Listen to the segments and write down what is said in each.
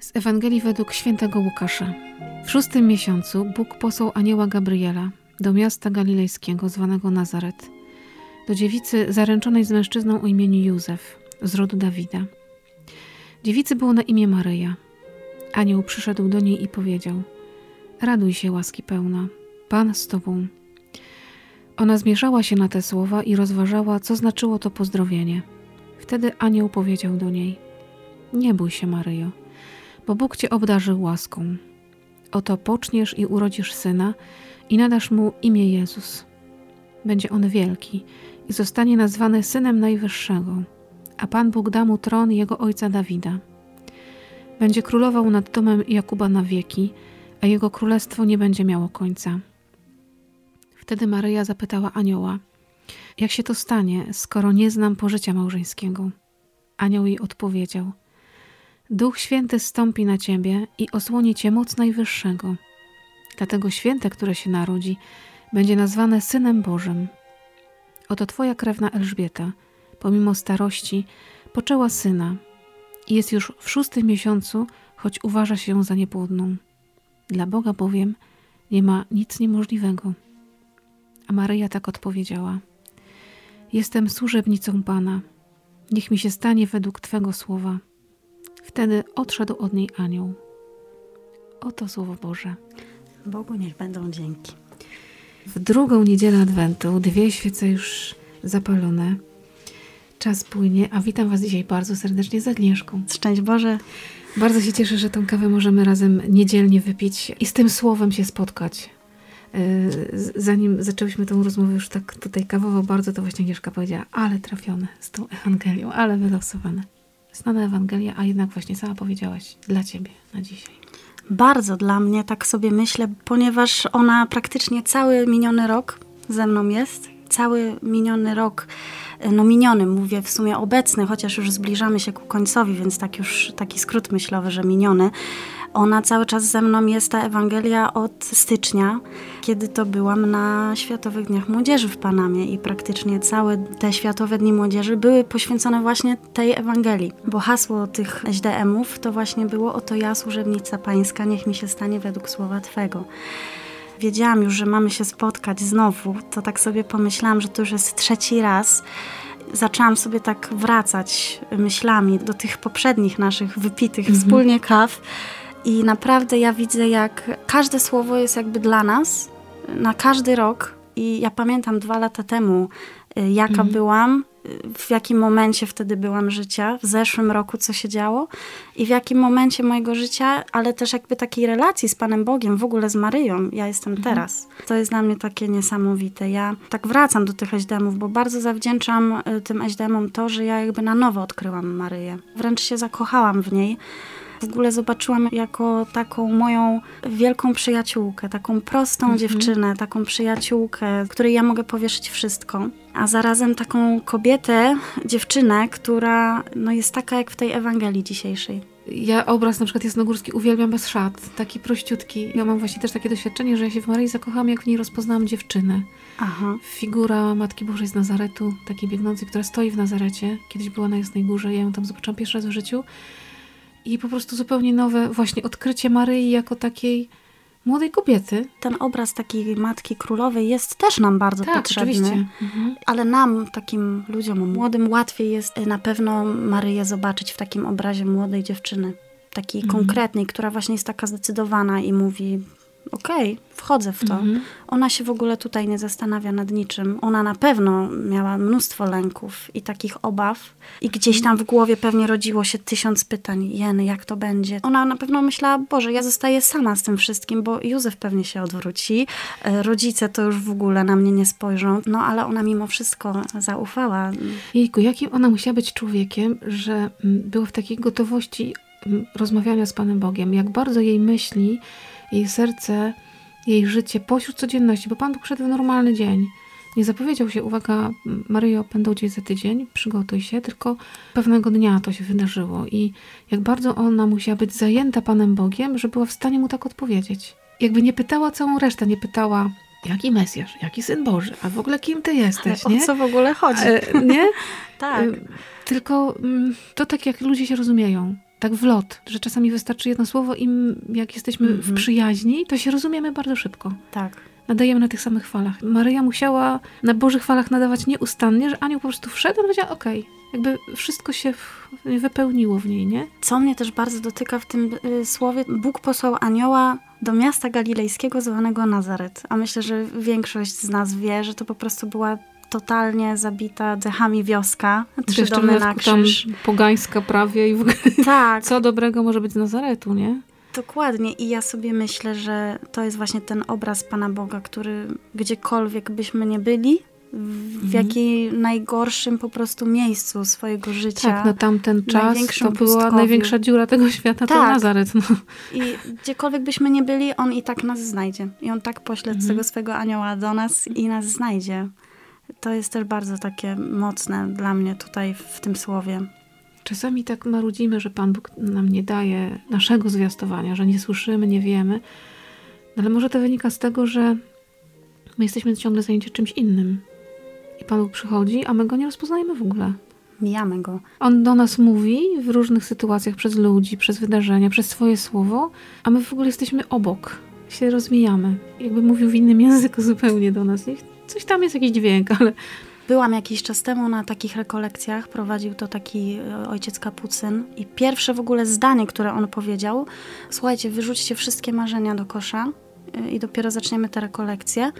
Z Ewangelii według świętego Łukasza. W szóstym miesiącu Bóg posłał anioła Gabriela do miasta galilejskiego zwanego Nazaret, do dziewicy zaręczonej z mężczyzną o imieniu Józef, z rodu Dawida. Dziewicy było na imię Maryja. Anioł przyszedł do niej i powiedział: Raduj się, łaski pełna, Pan z tobą. Ona zmierzała się na te słowa i rozważała, co znaczyło to pozdrowienie. Wtedy anioł powiedział do niej: Nie bój się, Maryjo bo Bóg cię obdarzył łaską. Oto poczniesz i urodzisz syna i nadasz mu imię Jezus. Będzie on wielki i zostanie nazwany synem Najwyższego, a Pan Bóg da mu tron jego ojca Dawida. Będzie królował nad domem Jakuba na wieki, a jego królestwo nie będzie miało końca. Wtedy Maryja zapytała anioła: Jak się to stanie, skoro nie znam pożycia małżeńskiego? Anioł jej odpowiedział: Duch Święty stąpi na ciebie i osłoni cię moc Najwyższego. Dlatego święte, które się narodzi, będzie nazwane Synem Bożym. Oto twoja krewna Elżbieta, pomimo starości, poczęła syna i jest już w szóstym miesiącu, choć uważa się ją za niepłodną. Dla Boga bowiem nie ma nic niemożliwego. A Maryja tak odpowiedziała: Jestem służebnicą Pana. Niech mi się stanie według Twego słowa. Wtedy odszedł od niej anioł. Oto słowo Boże. Bogu niech będą dzięki. W drugą niedzielę Adwentu, dwie świece już zapalone. Czas płynie, a witam Was dzisiaj bardzo serdecznie z Agnieszką. Szczęść Boże. Bardzo się cieszę, że tą kawę możemy razem niedzielnie wypić i z tym słowem się spotkać. Y, zanim zaczęłyśmy tą rozmowę już tak tutaj kawowo bardzo, to właśnie Agnieszka powiedziała, ale trafione z tą Ewangelią, ale wylosowane znana Ewangelia, a jednak właśnie sama powiedziałaś dla Ciebie na dzisiaj. Bardzo dla mnie, tak sobie myślę, ponieważ ona praktycznie cały miniony rok ze mną jest. Cały miniony rok, no miniony, mówię w sumie obecny, chociaż już zbliżamy się ku końcowi, więc tak już taki skrót myślowy, że miniony. Ona cały czas ze mną jest, ta Ewangelia, od stycznia, kiedy to byłam na Światowych Dniach Młodzieży w Panamie i praktycznie całe te Światowe Dni Młodzieży były poświęcone właśnie tej Ewangelii, bo hasło tych SDM-ów to właśnie było oto ja, służebnica pańska, niech mi się stanie według słowa Twego wiedziałam już, że mamy się spotkać znowu, to tak sobie pomyślałam, że to już jest trzeci raz. Zaczęłam sobie tak wracać myślami do tych poprzednich naszych wypitych -hmm. wspólnie kaw i naprawdę ja widzę, jak każde słowo jest jakby dla nas na każdy rok. I ja pamiętam dwa lata temu, y, jaka mhm. byłam, w jakim momencie wtedy byłam życia, w zeszłym roku co się działo i w jakim momencie mojego życia, ale też jakby takiej relacji z Panem Bogiem, w ogóle z Maryją, ja jestem mhm. teraz. To jest dla mnie takie niesamowite. Ja tak wracam do tych eźdemów, bo bardzo zawdzięczam y, tym eźdemom to, że ja jakby na nowo odkryłam Maryję. Wręcz się zakochałam w niej w ogóle zobaczyłam jako taką moją wielką przyjaciółkę, taką prostą mhm. dziewczynę, taką przyjaciółkę, której ja mogę powierzyć wszystko, a zarazem taką kobietę, dziewczynę, która no, jest taka jak w tej Ewangelii dzisiejszej. Ja obraz na przykład Jasnogórski uwielbiam bez szat, taki prościutki. Ja mam właśnie też takie doświadczenie, że ja się w Maryi zakochałam, jak w niej rozpoznałam dziewczynę. Aha. Figura Matki Bożej z Nazaretu, takiej biegnącej, która stoi w Nazarecie. Kiedyś była na Jasnej Górze, ja ją tam zobaczyłam pierwszy raz w życiu i po prostu zupełnie nowe właśnie odkrycie Maryi jako takiej młodej kobiety. Ten obraz takiej matki królowej jest też nam bardzo tak, potrzebny. Oczywiście. Mhm. Ale nam, takim ludziom młodym, łatwiej jest na pewno Maryję zobaczyć w takim obrazie młodej dziewczyny. Takiej mhm. konkretnej, która właśnie jest taka zdecydowana i mówi: okej, okay, wchodzę w to. Mhm. Ona się w ogóle tutaj nie zastanawia nad niczym. Ona na pewno miała mnóstwo lęków i takich obaw. I gdzieś tam w głowie pewnie rodziło się tysiąc pytań. Jeny, jak to będzie? Ona na pewno myślała, Boże, ja zostaję sama z tym wszystkim, bo Józef pewnie się odwróci. E, rodzice to już w ogóle na mnie nie spojrzą. No ale ona mimo wszystko zaufała. Jejku, jakim ona musiała być człowiekiem, że mm, była w takiej gotowości mm, rozmawiania z Panem Bogiem. Jak bardzo jej myśli jej serce, jej życie pośród codzienności, bo Pan Bóg szedł w normalny dzień. Nie zapowiedział się, uwaga, Maryjo, będą gdzieś za tydzień, przygotuj się, tylko pewnego dnia to się wydarzyło i jak bardzo ona musiała być zajęta Panem Bogiem, że była w stanie mu tak odpowiedzieć. Jakby nie pytała całą resztę, nie pytała jaki Mesjasz, jaki Syn Boży, a w ogóle kim ty jesteś, Ale nie? O co w ogóle chodzi? E, nie? tak. E, Tylko mm, to tak jak ludzie się rozumieją. Tak w lot, że czasami wystarczy jedno słowo i jak jesteśmy w Mhm. przyjaźni, to się rozumiemy bardzo szybko. Tak. Nadajemy na tych samych falach. Maryja musiała na Bożych falach nadawać nieustannie, że anioł po prostu wszedł i powiedział, okej, jakby wszystko się wypełniło w niej, nie? Co mnie też bardzo dotyka w tym y, słowie, Bóg posłał anioła do miasta galilejskiego zwanego Nazaret. A myślę, że większość z nas wie, że to po prostu była totalnie zabita dechami wioska. Trzy Jeszcze domy na dodatku tam krzyż. pogańska prawie i w ogóle Tak, co dobrego może być z Nazaretu, nie? dokładnie. I ja sobie myślę, że to jest właśnie ten obraz Pana Boga, który gdziekolwiek byśmy nie byli, w, Mhm. jakiej najgorszym po prostu miejscu swojego życia. Tak, na tamten czas to była pustkowiu. największa dziura tego świata, to Tak. Nazaret. No. I gdziekolwiek byśmy nie byli, on i tak nas znajdzie. I on tak pośle Mhm. tego swego anioła do nas i nas znajdzie. To jest też bardzo takie mocne dla mnie tutaj w tym słowie. Czasami tak marudzimy, że Pan Bóg nam nie daje naszego zwiastowania, że nie słyszymy, nie wiemy. No ale może to wynika z tego, że my jesteśmy ciągle zajęci czymś innym. I Pan Bóg przychodzi, a my go nie rozpoznajemy w ogóle. Mijamy go. On do nas mówi w różnych sytuacjach przez ludzi, przez wydarzenia, przez swoje słowo, a my w ogóle jesteśmy obok, się rozwijamy. Jakby mówił w innym języku zupełnie do nas. Coś tam jest jakiś dźwięk, ale Byłam jakiś czas temu na takich rekolekcjach, prowadził to taki e, ojciec kapucyn i pierwsze w ogóle zdanie, które on powiedział, słuchajcie, wyrzućcie wszystkie marzenia do kosza e, i dopiero zaczniemy te rekolekcje,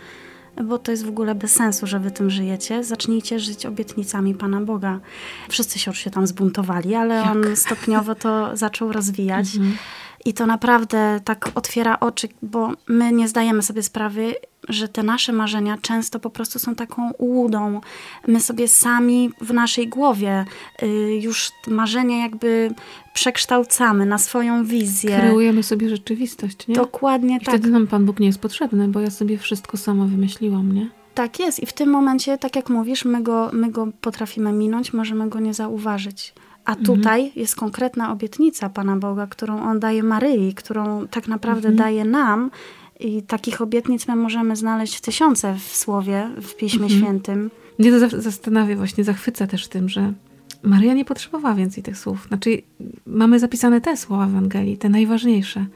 bo to jest w ogóle bez sensu, że wy tym żyjecie. Zacznijcie żyć obietnicami Pana Boga. Wszyscy się już się tam zbuntowali, ale Jak? on stopniowo to zaczął rozwijać. Mhm. I to naprawdę tak otwiera oczy, bo my nie zdajemy sobie sprawy, że te nasze marzenia często po prostu są taką ułudą. My sobie sami w naszej głowie y, już marzenia jakby przekształcamy na swoją wizję. kreujemy sobie rzeczywistość, nie? Dokładnie I tak. wtedy nam Pan Bóg nie jest potrzebny, bo ja sobie wszystko sama wymyśliłam, nie? Tak jest. I w tym momencie, tak jak mówisz, my go, my go potrafimy minąć, możemy go nie zauważyć. A tutaj jest konkretna obietnica Pana Boga, którą On daje Maryi, którą tak naprawdę daje nam. I takich obietnic my możemy znaleźć tysiące w Słowie, w Piśmie Świętym. Mnie to zastanawia, właśnie zachwyca też tym, że Maryja nie potrzebowała więcej tych słów. Znaczy, mamy zapisane te słowa w Ewangelii, te najważniejsze.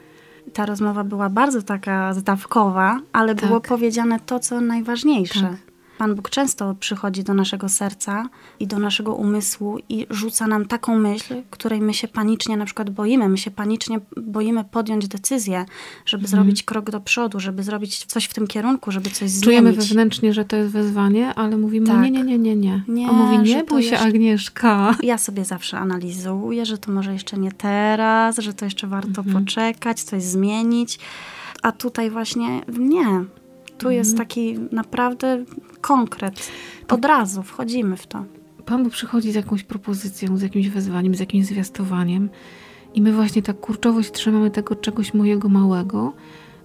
Ta rozmowa była bardzo taka zdawkowa, ale Tak. było powiedziane to, co najważniejsze. Tak. Pan Bóg często przychodzi do naszego serca i do naszego umysłu i rzuca nam taką myśl, której my się panicznie na przykład boimy. My się panicznie boimy podjąć decyzję, żeby zrobić krok do przodu, żeby zrobić coś w tym kierunku, żeby coś zmienić. Czujemy wewnętrznie, że to jest wezwanie, ale mówimy Tak. nie, nie, nie, nie, nie. Nie, On mówi, nie bój się jeszcze- Agnieszka. Ja sobie zawsze analizuję, że to może jeszcze nie teraz, że to jeszcze warto Mhm. poczekać, coś zmienić. A tutaj właśnie nie. Tu Mhm. jest taki naprawdę konkret. Od razu wchodzimy w to. Pan Bóg przychodzi z jakąś propozycją, z jakimś wezwaniem, z jakimś zwiastowaniem i my właśnie tak kurczowo się trzymamy tego czegoś mojego małego.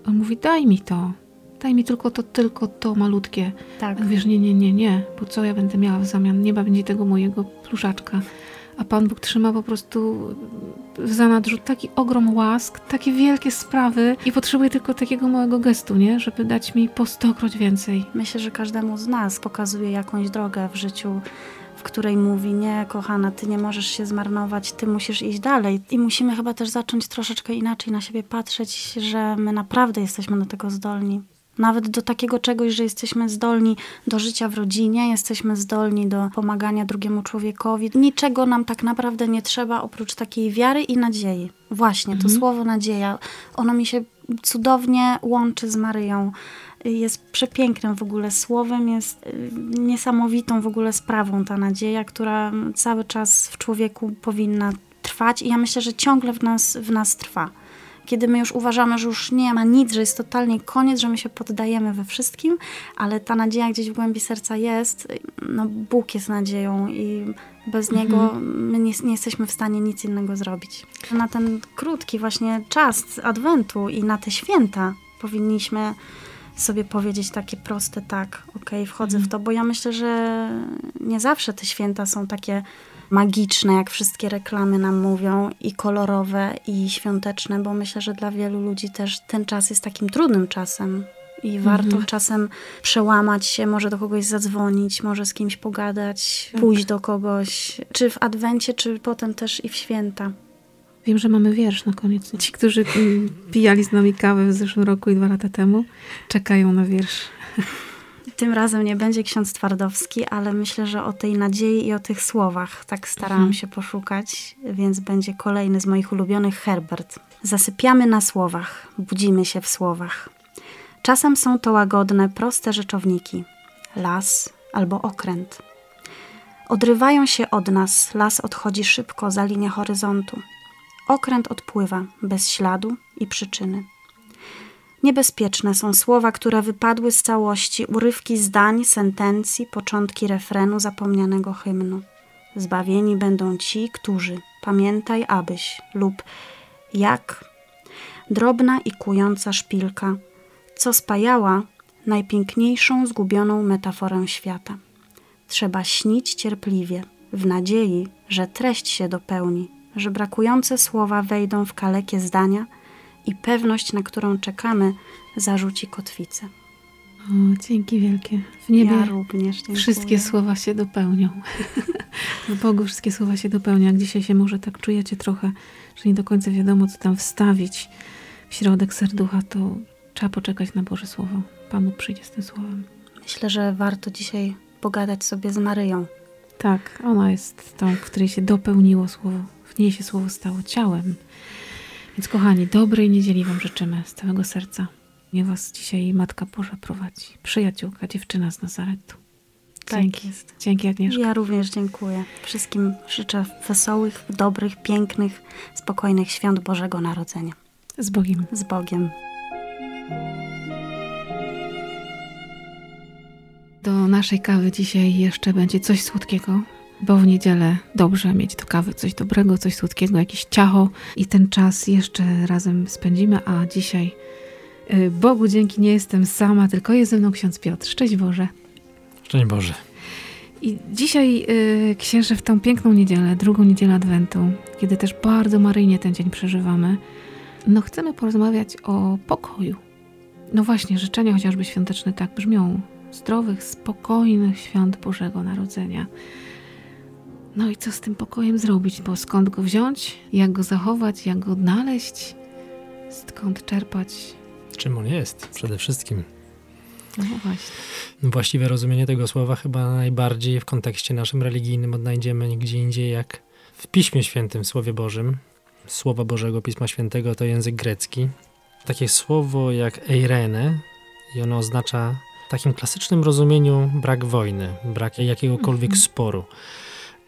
On mówi, daj mi to. Daj mi tylko to, tylko to malutkie. Tak. Wiesz, nie, nie, nie, nie, bo co ja będę miała w zamian? Nie będzie tego mojego pluszaczka. A Pan Bóg trzyma po prostu w zanadrzu taki ogrom łask, takie wielkie sprawy i potrzebuje tylko takiego małego gestu, nie? Żeby dać mi po stokroć więcej. Myślę, że każdemu z nas pokazuje jakąś drogę w życiu, w której mówi: Nie, kochana, ty nie możesz się zmarnować, ty musisz iść dalej. I musimy chyba też zacząć troszeczkę inaczej na siebie patrzeć, że my naprawdę jesteśmy do tego zdolni. Nawet do takiego czegoś, że jesteśmy zdolni do życia w rodzinie, jesteśmy zdolni do pomagania drugiemu człowiekowi. Niczego nam tak naprawdę nie trzeba oprócz takiej wiary i nadziei. Właśnie, to słowo nadzieja, ono mi się cudownie łączy z Maryją jest przepięknym w ogóle słowem, jest y, niesamowitą w ogóle sprawą ta nadzieja, która cały czas w człowieku powinna trwać i ja myślę, że ciągle w nas, w nas trwa. Kiedy my już uważamy, że już nie ma nic, że jest totalnie koniec, że my się poddajemy we wszystkim, ale ta nadzieja gdzieś w głębi serca jest, no Bóg jest nadzieją i bez Niego my nie, nie jesteśmy w stanie nic innego zrobić. Na ten krótki właśnie czas Adwentu i na te święta powinniśmy sobie powiedzieć takie proste tak, okej, wchodzę w to, bo ja myślę, że nie zawsze te święta są takie magiczne, jak wszystkie reklamy nam mówią, i kolorowe, i świąteczne, bo myślę, że dla wielu ludzi też ten czas jest takim trudnym czasem. I warto mhm. czasem przełamać się, może do kogoś zadzwonić, może z kimś pogadać, tak. pójść do kogoś, czy w adwencie, czy potem też i w święta. Wiem, że mamy wiersz na koniec. Ci, którzy pijali z nami kawę w zeszłym roku i dwa lata temu, czekają na wiersz. Tym razem nie będzie ksiądz Twardowski, ale myślę, że o tej nadziei i o tych słowach tak starałam mhm. się poszukać, więc będzie kolejny z moich ulubionych Herbert. Zasypiamy na słowach, budzimy się w słowach. Czasem są to łagodne, proste rzeczowniki. Las albo okręt. Odrywają się od nas, las odchodzi szybko za linię horyzontu. Okręt odpływa, bez śladu i przyczyny. Niebezpieczne są słowa, które wypadły z całości, urywki zdań, sentencji, początki refrenu zapomnianego hymnu. Zbawieni będą ci, którzy pamiętaj abyś lub jak drobna i kująca szpilka, co spajała najpiękniejszą zgubioną metaforę świata. Trzeba śnić cierpliwie, w nadziei, że treść się dopełni, że brakujące słowa wejdą w kalekie zdania i pewność, na którą czekamy, zarzuci kotwicę. O, dzięki wielkie. W niebie ja również dziękuję. wszystkie słowa się dopełnią. w Bogu wszystkie słowa się dopełnią. Jak dzisiaj się może tak czujecie trochę, że nie do końca wiadomo, co tam wstawić w środek serducha, to trzeba poczekać na Boże Słowo. Pan Bóg przyjdzie z tym słowem. Myślę, że warto dzisiaj pogadać sobie z Maryją. Tak, ona jest tą, w której się dopełniło słowo. W niej się słowo stało ciałem. Więc kochani, dobrej niedzieli Wam życzymy z całego serca. Niech Was dzisiaj Matka Boża prowadzi. Przyjaciółka, dziewczyna z Nazaretu. Tak Dzięki. jest. Dzięki Agnieszka. Ja również dziękuję. Wszystkim życzę wesołych, dobrych, pięknych, spokojnych świąt Bożego Narodzenia. Z Bogiem. Z Bogiem. Do naszej kawy dzisiaj jeszcze będzie coś słodkiego, bo w niedzielę dobrze mieć do kawy coś dobrego, coś słodkiego, jakieś ciacho i ten czas jeszcze razem spędzimy, a dzisiaj y, Bogu dzięki nie jestem sama, tylko jest ze mną ksiądz Piotr. Szczęść Boże. Szczęść Boże. I dzisiaj y, księże w tą piękną niedzielę, drugą niedzielę Adwentu, kiedy też bardzo maryjnie ten dzień przeżywamy, no chcemy porozmawiać o pokoju. No właśnie, życzenia chociażby świąteczne tak brzmią. Zdrowych, spokojnych świąt Bożego Narodzenia. No i co z tym pokojem zrobić? Bo skąd go wziąć? Jak go zachować? Jak go odnaleźć? Skąd czerpać? Czym on jest przede wszystkim? No właśnie. Właściwe rozumienie tego słowa chyba najbardziej w kontekście naszym religijnym odnajdziemy nigdzie indziej jak w Piśmie Świętym, Słowie Bożym. Słowa Bożego Pisma Świętego to język grecki. Takie słowo jak eirene i ono oznacza w takim klasycznym rozumieniu brak wojny, brak jakiegokolwiek mhm. sporu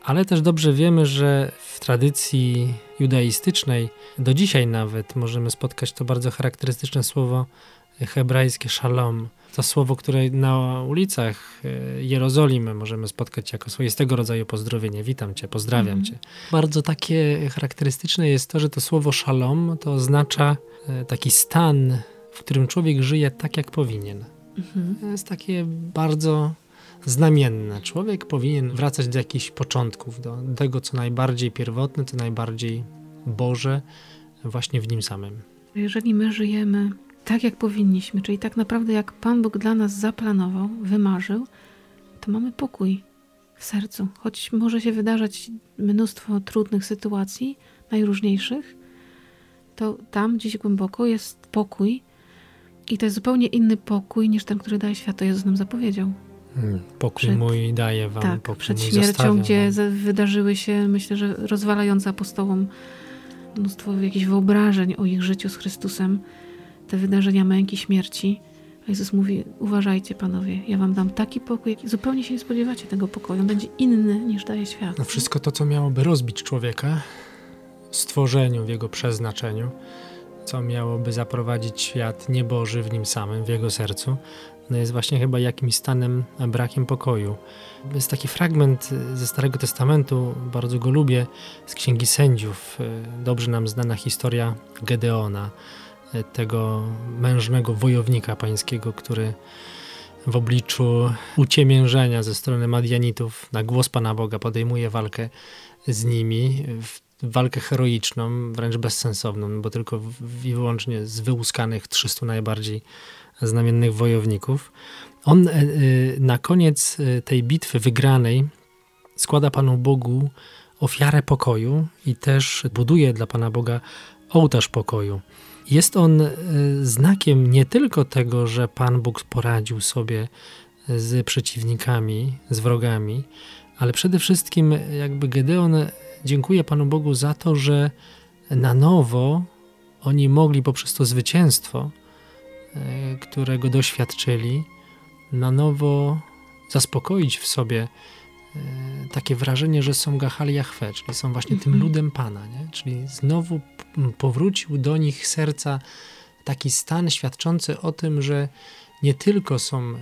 ale też dobrze wiemy, że w tradycji judaistycznej do dzisiaj nawet możemy spotkać to bardzo charakterystyczne słowo hebrajskie shalom. To słowo, które na ulicach e, Jerozolimy możemy spotkać jako swoistego rodzaju pozdrowienie. Witam cię, pozdrawiam mm. cię. Bardzo takie charakterystyczne jest to, że to słowo shalom to oznacza e, taki stan, w którym człowiek żyje tak, jak powinien. Mm -hmm. To jest takie bardzo znamienne. Człowiek powinien wracać do jakichś początków, do tego, co najbardziej pierwotne, co najbardziej Boże, właśnie w nim samym. Jeżeli my żyjemy tak, jak powinniśmy, czyli tak naprawdę jak Pan Bóg dla nas zaplanował, wymarzył, to mamy pokój w sercu. Choć może się wydarzać mnóstwo trudnych sytuacji, najróżniejszych, to tam gdzieś głęboko jest pokój i to jest zupełnie inny pokój niż ten, który daje świat. To Jezus nam zapowiedział. Hmm, pokój przed, mój daje wam, tak, pokój przed śmiercią, gdzie wydarzyły się, myślę, że rozwalające apostołom mnóstwo jakichś wyobrażeń o ich życiu z Chrystusem, te wydarzenia męki, śmierci. A Jezus mówi, uważajcie panowie, ja wam dam taki pokój, zupełnie się nie spodziewacie tego pokoju, on będzie inny niż daje świat. No wszystko to, co miałoby rozbić człowieka, stworzeniu, w jego przeznaczeniu, co miałoby zaprowadzić świat nieboży w nim samym, w jego sercu, no jest właśnie chyba jakimś stanem, brakiem pokoju. Jest taki fragment ze Starego Testamentu, bardzo go lubię, z Księgi Sędziów. Dobrze nam znana historia Gedeona, tego mężnego wojownika pańskiego, który w obliczu uciemiężenia ze strony Madianitów na głos Pana Boga podejmuje walkę z nimi. W walkę heroiczną, wręcz bezsensowną, bo tylko i wyłącznie z wyłuskanych 300 najbardziej znamiennych wojowników. On e, e, na koniec e, tej bitwy wygranej składa Panu Bogu ofiarę pokoju i też buduje dla Pana Boga ołtarz pokoju. Jest on znakiem nie tylko tego, że Pan Bóg poradził sobie z przeciwnikami, z wrogami, ale przede wszystkim jakby Gedeon dziękuję Panu Bogu za to, że na nowo oni mogli poprzez to zwycięstwo, e, którego doświadczyli, na nowo zaspokoić w sobie e, takie wrażenie, że są Gahali Jahwe, czyli są właśnie tym mhm. ludem Pana, nie? czyli znowu powrócił do nich serca taki stan świadczący o tym, że nie tylko są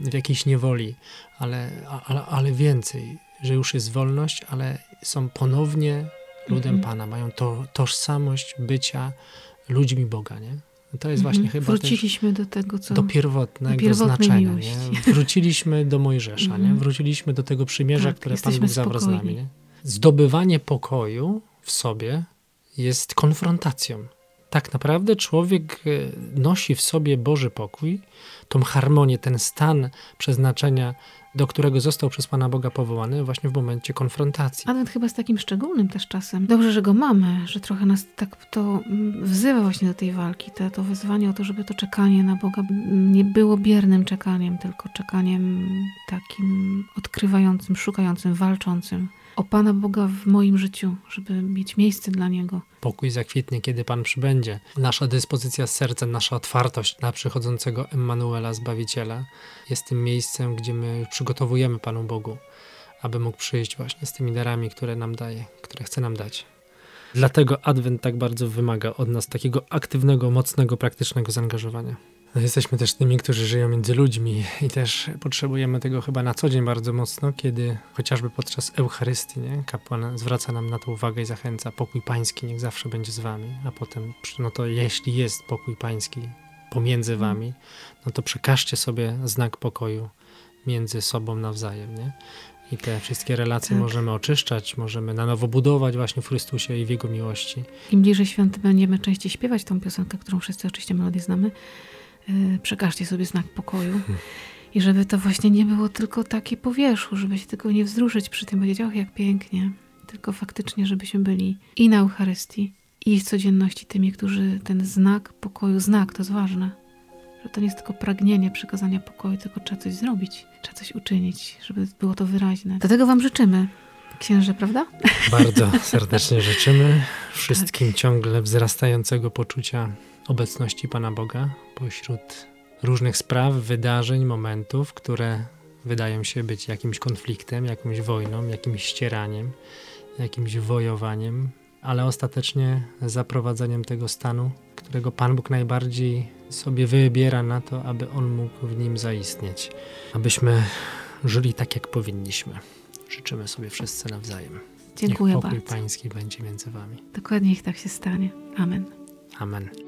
w jakiejś niewoli, ale, ale, ale więcej, że już jest wolność, ale są ponownie ludem mhm. Pana, mają to, tożsamość bycia ludźmi Boga, nie? To jest właśnie mhm. chyba Wróciliśmy do tego, co... Do pierwotnego znaczenia, nie? Wróciliśmy do Mojżesza, nie? Mhm. Wróciliśmy do tego przymierza, tak, które Pan Bóg zawarł z nami, nie? Zdobywanie pokoju w sobie jest konfrontacją. Tak naprawdę człowiek e, nosi w sobie Boży pokój, tą harmonię, ten stan przeznaczenia do którego został przez Pana Boga powołany właśnie w momencie konfrontacji. Adwent chyba z takim szczególnym też czasem. Dobrze, że go mamy, że trochę nas tak to mm, wzywa właśnie do tej walki, to, to wyzwanie o to, żeby to czekanie na Boga nie było biernym czekaniem, tylko czekaniem takim odkrywającym, szukającym, walczącym o Pana Boga w moim życiu, żeby mieć miejsce dla Niego. Pokój zakwitnie, kiedy Pan przybędzie. Nasza dyspozycja z sercem, nasza otwartość na przychodzącego Emmanuela, Zbawiciela, jest tym miejscem, gdzie my przygotowujemy Panu Bogu, aby mógł przyjść właśnie z tymi darami, które nam daje, które chce nam dać. Dlatego Adwent tak bardzo wymaga od nas takiego aktywnego, mocnego, praktycznego zaangażowania. No, jesteśmy też tymi, którzy żyją między ludźmi i też potrzebujemy tego chyba na co dzień bardzo mocno, kiedy chociażby podczas Eucharystii nie? kapłan zwraca nam na to uwagę i zachęca, pokój pański niech zawsze będzie z wami, a potem, no to jeśli jest pokój pański pomiędzy mhm. wami, no to przekażcie sobie znak pokoju między sobą nawzajem, nie? I te wszystkie relacje tak. możemy oczyszczać, możemy na nowo budować właśnie w Chrystusie i w Jego miłości. Im bliżej świąty będziemy częściej śpiewać tą piosenkę, którą wszyscy oczywiście melodię znamy, przekażcie sobie znak pokoju. I żeby to właśnie nie było tylko takie po wierzchu, żeby się tylko nie wzruszyć przy tym, powiedzieć, och jak pięknie, tylko faktycznie, żebyśmy byli i na Eucharystii, i w codzienności tymi, którzy ten znak pokoju, znak to jest ważne, że to nie jest tylko pragnienie przekazania pokoju, tylko trzeba coś zrobić, trzeba coś uczynić, żeby było to wyraźne. Do tego Wam życzymy, księże, prawda? Bardzo serdecznie życzymy wszystkim tak. ciągle wzrastającego poczucia obecności Pana Boga pośród różnych spraw, wydarzeń, momentów, które wydają się być jakimś konfliktem, jakąś wojną, jakimś ścieraniem, jakimś wojowaniem, ale ostatecznie zaprowadzeniem tego stanu, którego Pan Bóg najbardziej sobie wybiera na to, aby On mógł w nim zaistnieć, abyśmy żyli tak, jak powinniśmy. Życzymy sobie wszyscy nawzajem. Dziękuję Niech pokój bardzo. Pański będzie między Wami. Dokładnie, niech tak się stanie. Amen. Amen.